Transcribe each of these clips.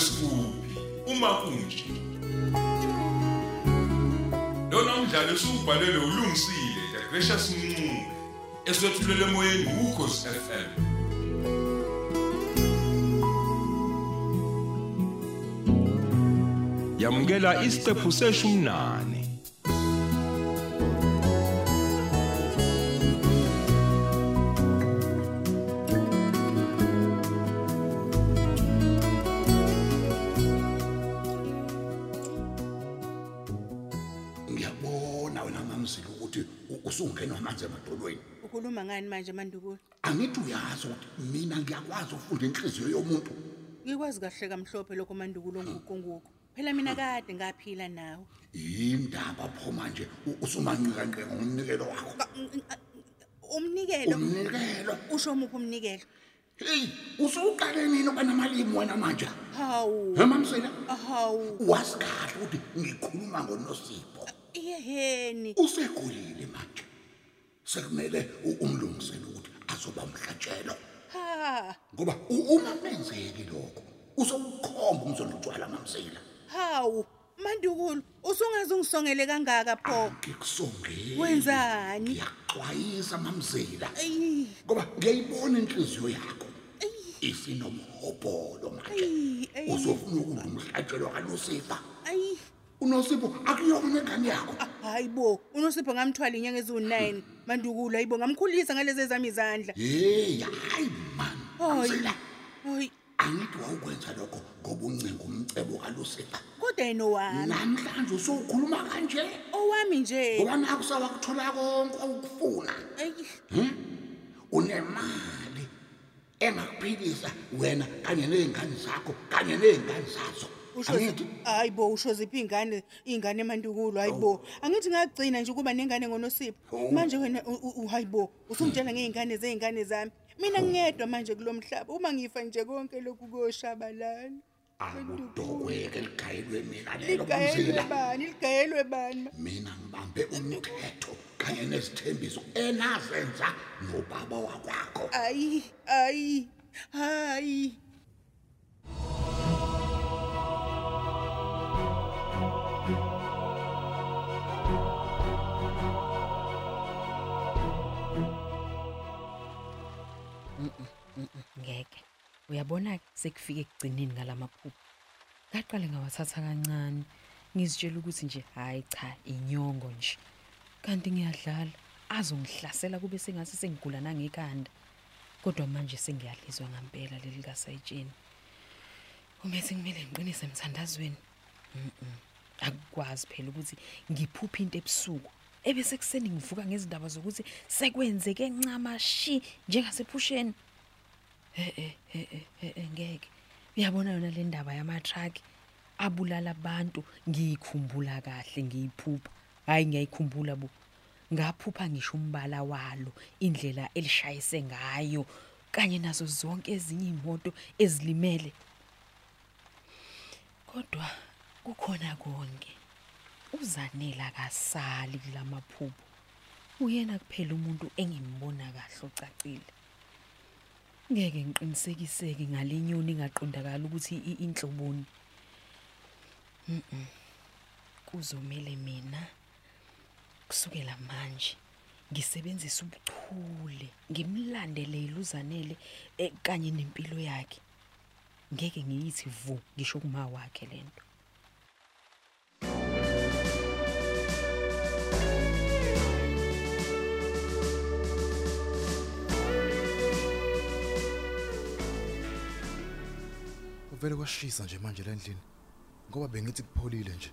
sikuphi uma kunje. Lona umdlalo usubhalelwe ulungisile the gracious Mncube eswetshulele emoyeni ukhosi FM Yamukela isiqephu seshumnane usungenwa manje emadolweni. Ukhuluma ngani manje mandukulu angithi uyazi ukuthi mina ngiyakwazi ukufunda inhliziyo yomuntu. Ngikwazi kahle kamhlophe lokho mandukulu ongukunguku phela mina kade ngaphila nawe. Yindaba pho manje? U- usumanqikanqe ngomnikelo wakho. Ka- n- n- umnikelo? Umnikelo. Usho muphi umnikelo? Heyi usuqale nini uba namalimi wena manje? Hawu. Emamsela hawu. Wazi kahle ukuthi ngikhuluma ngonosipho. Yeheni. Usekhulile manje. Sekumele u- umlungisele ukuthi azoba umhlatshelo ha. Ngoba u- uma kwenzeki lokho usowukhomba umzolutshwala mamsela hawu mandukulu usungaze ungisongele kangaka pho? Ngikusongela wenzani? Ngiyaxwayisa mamzela Eyi, ngoba ngiyayibona inhliziyo yakho. Isinomhobholo manje. Eyi, eyi, uzofuna ukudla umhlatshelo kaNosipha eyi. uNosipho akuyona ingane yakho. Hayi bo unosipho ngamthwala inyanga eziwu-9 mandukulu hayi bo ngamkhulisa ngalezi ezami izandla. Hey hayi man hayi mamzela hayi. Angithi wawukwenza lokho ngoba uncenga umcebo kaLucifer kodwa yena owami. Namhlanje usukhuluma kanje. Owami nje. Ngoba naku sawakuthola konke ukufuna Eyi, unemali engakuphilisa wena kanye nezingane zakho kanye nezingane zazo. Hayi bo usho ziphi iy'ngane iy'ngane emandukulu hayi bo angithi ngagcina nje ukuba nengane ngonosipho. Oh. manje wena u- u- u- hayi bo usungitshela ngey'ngane zey'ngane zami. Mina ngingedwa manje kulo mhlaba. Uma ngifa nje konke lokhu koshabalala. Akudokweke ligayelwe mina lelo ligayelwe mamzila bani ligayelwe bani? Mina ngibambe umthetho kanye nezithembiso enazenza nobaba wakwakho. Ayi ayi hayi. Ngeke. Uyabona sekufike ekugcineni ngalamaphupho ngaqale ngawathatha kancane ngizitshela ukuthi nje hayi cha inyongo nje. Kanti ngiyadlala azongihlasela kube sengathi sengigula nangekhanda. Kodwa manje sengiyalizwa ngempela leli kasayitsheni. Umethi kumele ngiqinise emthandazweni? Mhm. akukwazi phela ukuthi ngiphuphe into ebusuku. Ebese kuseni ngivuka ngezindaba zokuthi sekwenzeke ncama shi njengasephusheni eh eh eh eh, eh, eh, ngeke. Uyabona yona le ndaba yama-truck abulala abantu ngiyikhumbula kahle ngiyiphupha. Hayi ngiyayikhumbula bo. Ngaphupha ngisho umbala walo indlela elishayise ngayo kanye nazo zonke ezinye iy'moto ezilimele. Kodwa kukhona konke. Uzanela kasali kulamaphupho uyena kuphela umuntu engimbona kahle ocacile. Ngeke ngiqinisekiseke ngalenyoni ingaqondakala ukuthi inhloboni. Mhm. kuzomela mina kusukela manje ngisebenzisa ubuchule ngimlandele iluzanele eh, kanye nempilo yakhe. Ngeke ngiyithi vu ngisho kuma wakhe lento. Uvele kwashisa nje manje la endlini. Ngoba bengithi kupholile nje.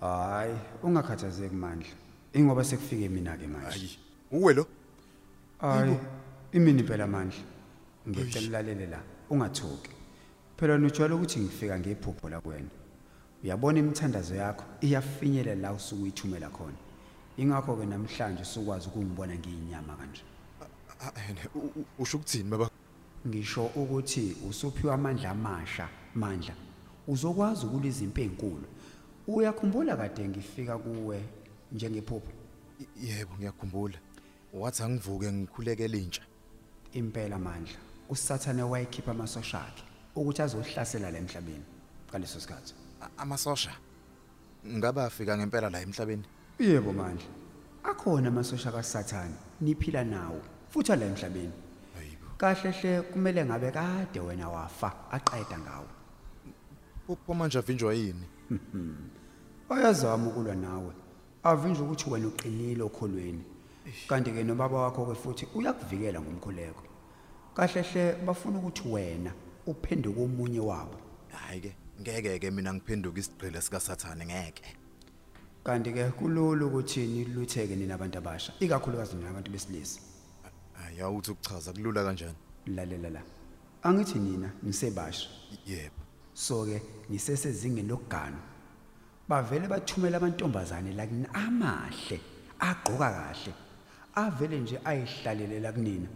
Hayi, ungakhathazeki mandla. Ingoba sekufike mina ke manje. Hayi. Uwe lo? Hayi, imini phela mandla. Ngicela ulalele la, ungathuki. Phela nojwayele ukuthi ngifika ngephupho la kuwena. Uyabona imithandazo yakho iyafinyelela la usuku uyithumela khona. Ingakho ke namhlanje usukwazi ukungibona ngiyinyama kanje. Ah, ene u- u- usho ukuthini baba? Ngisho ukuthi usuphiwa amandla amasha, mandla. Uzokwazi ukuliza impilo enkulu. Uyakhumbula kade ngifika kuwe njengephupho? Yebo ngiyakhumbula. Wathi angivuke ngikhulekele intsha. impela amandla usathane wayekhipha amasosha akhe ukuthi azohlasela la emhlabeni ngaleso sikhathi amasosha ngaba afika ngempela la emhlabeni yebo mandla akhona amasosha kasathane niphila nawo futhi ala emhlabeni kahle hle kumele ngabe kade wena wafa aqeda ngawo? Upho manje avinjwa yini? Bayazama ukulwa nawe. Avinje ukuthi wena uqinile okholweni kanti ke nobaba wakho ke futhi uyakuvikela ngomkhuleko. Kahle hle bafuna ukuthi wena uphenduke omunye wabo. Hayi ke ngeke ke mina ngiphenduka isigqile sika sathane ngeke. Kanti ke kulula ukuthi nilutheke nina abantu abasha ikakhulukazi nina abantu besilisa. Hayi awuthi ukuchaza kulula kanjani? Lalela la. Angithi nina nisebasha yebo. So ke nisesezingeni lokugana bavele bathumela amantombazane la kini amahle agqoka kahle avele nje ayihlalele la kunina.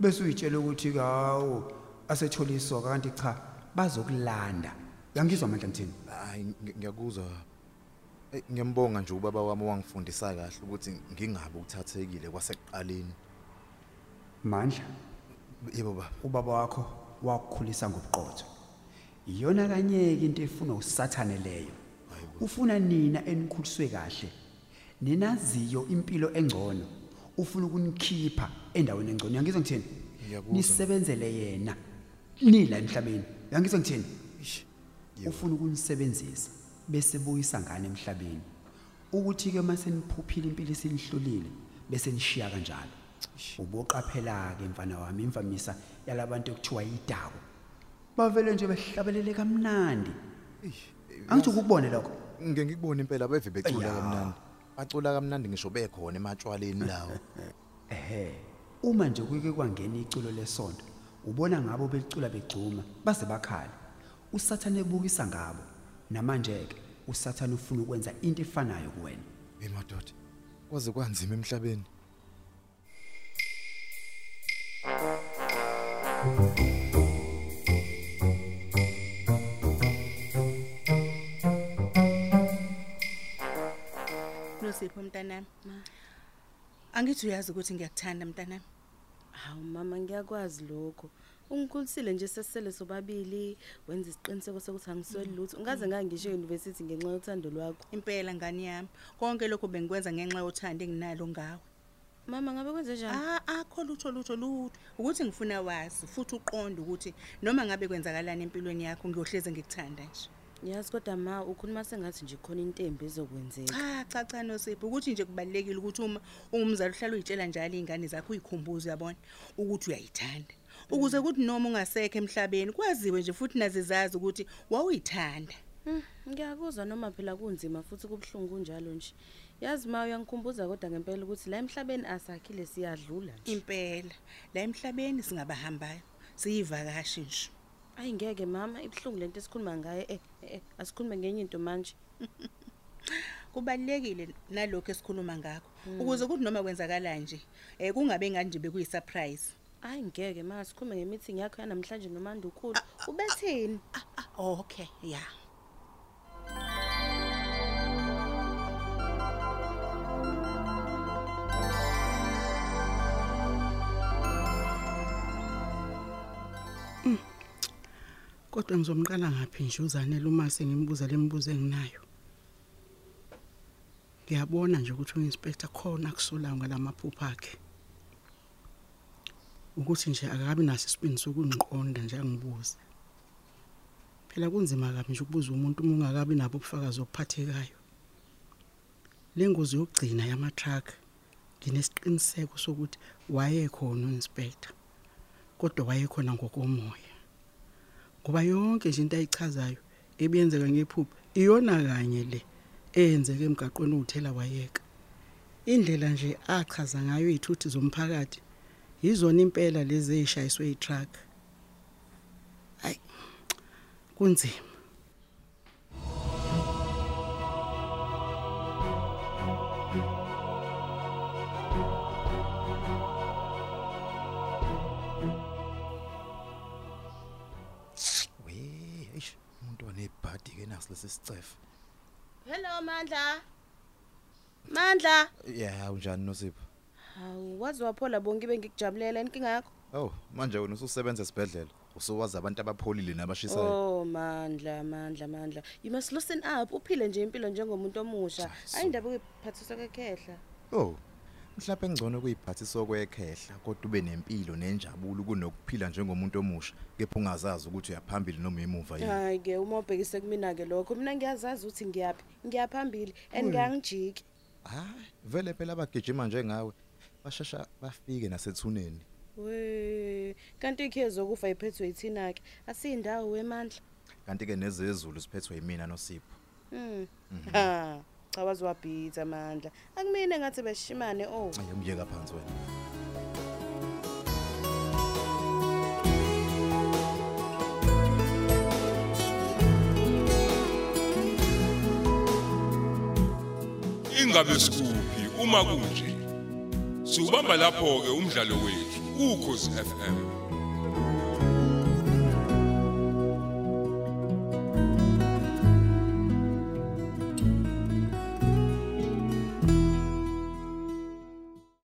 Bese uyitshela ukuthi kawo asetholiswa kanti cha bazokulanda. Yangizwa amandla ngithini hayi ngi- ngiyakuzwa. Eh, ngiyambonga nje ubaba wami wangifundisa kahle ukuthi ngingabe ukuthathekile kwasekuqaleni. Mandla yebo baba. Ubaba wakho wakukhulisa ngobuqotho. Iyona kanyeke into efuna usathane leyo? Ufuna nina enikhuliswe kahle? Ninaziyo impilo engcono. Ufuna ukunikhipha endaweni engcono. Yangizwa ngithini? Nisebenzele yena. Nila emhlabeni. Yangizwa ngithini? Ufuna ukunisebenzisa bese buyisa ngane emhlabeni? Ukuthi ke mase niphuphile impilo esinihlulile bese nishiya kanjalo? Uboqaphela ke mfana wami imvamisa yalabantu ekuthiwa yidaku bavele nje behlabelele kamnandi. Angithi ukubone lokho. Ngeke ngikubone impela beve becula Ya. kamnandi. Bacula kamnandi ngisho bekhona ematshwaleni lawo. Ehe uma nje kuke kwangena iculo lesonto ubona ngabo belicula begcuma baze bakhala usathane ebukisa ngabo namanje ke usathane ufuna ukwenza into efanayo kuwena. Emadoda kwaze kwanzima emhlabeni. Nosipho mntanami angithi uyazi ukuthi ngiyakuthanda mntanami. Hawu mama ngiyakwazi lokho. Ungikhulisile nje sesisele sobabili wenza isiqiniseko sokuthi angisweli lutho. Ungaze ngangisho e-university ngenxa yothando lwakho. Impela ngani yami? Konke lokho bengikwenza ngenxa yothando enginalo ngawe. Mama ngabe kwenze njani? Ah akho lutho lutho lutho. Ukuthi ngifuna wazi futhi uqonde ukuthi noma ngabe kwenzakalani empilweni yakho ngiyohleze ngikuthanda nje. Yazi kodwa ma ukhuluma sengathi nje khona into embi ezokwenzeka. Cha cha cha nosipho. Ukuthi nje kubalekile ukuthi uma ungumzali uhlala uyitshela njalo izingane zakho uyikhumbuze yabona ukuthi uyayithanda. Ukuze kuthi noma ungasekho emhlabeni kwaziwe nje futhi nazizazi ukuthi wawuyithanda. Hmm, ngiyakuzwa noma phela kunzima futhi kubuhlungu kunjalo nje. Yazi ma uyangikhumbuza kodwa ngempela ukuthi la emhlabeni asakhile siyadlula nje. Impela. La emhlabeni singabahambayo siyivakashi nje. Ayi ngeke mama ibuhlungu lento esikhuluma ngayo. Eh eh, eh, asikhulume ngenye into manje. Kubalekile nalokho esikhuluma ngakho. Ukuze kuthi noma kwenzakala nje eh kungabe ngani nje bekuyi surprise ayi ngeke ma sikhulume ngemeeting yakho yanamhlanje nomanda ukhulu. Ubethini ah okay yeah kodwa ngizomqala ngaphi nje uzanele uma sengimbuza lemibuzo enginayo. Ngiyabona nje ukuthi uinspector khona kusolayo ngalamaphupha akhe. Ukuthi nje akabi naso isibindi sokungiqonda nje angibuze. Phela kunzima kabi nje ukubuza umuntu uma ungakabi nabo ubufakazi obuphathekayo. Le ngozi yokugcina yama-truck nginesiqiniseko sokuthi wayekhona uinspector. Kodwa wayekhona ngokomoya. Ngoba yonke nje into ayichazayo ebiyenzeka ngephupha iyona kanye le eyenzeke emgaqweni uthela wayeka. Indlela nje achaza ngayo izithuthi zomphakathi yizona impela lezi ezishayiswe itruck ay kunzima. Eish umuntu onebhadi ke naso lesi sicefe hello mandla. Mandla. Yeah unjani nosipho? Hawu wazi waphola bonke bengikujabulela inkinga yakho? Oh manje wena ususebenza esibhedlela usowazi abantu abapholile nabashisayo. Oh mandla mandla mandla. You must loosen up. Uphile nje impilo njengomuntu omusha. Ayindaba ukuphathiswa kekhehla oh mhlawumbe engcono kuyiphathisa okwekhehla kodwa ube nempilo nenjabulo kunokuphila njengomuntu omusha kepha ungazazi ukuthi uyaphambili noma emuva yini. Hayi ke uma ubhekise kumina ke lokho mina ngiyazazi ukuthi ngiyaphi ngiyaphambili and ngiyangijiki hayi vele phela abagijima njengawe bashasha bafike nasethuneni. We kanti ikhezo kufa iphethwe yithina ke asiyindawo wemandla. Kanti ke nezezulu siphethwe yimina noSipho. Mm ha. Cha wazwabhitha amandla. Akumina ngathi besishimane oh. Ayi ungiyeka phansi wena. Ingabe sikuphi? Uma kunje siubamba lapho ke umdlalo wethu ukhozi FM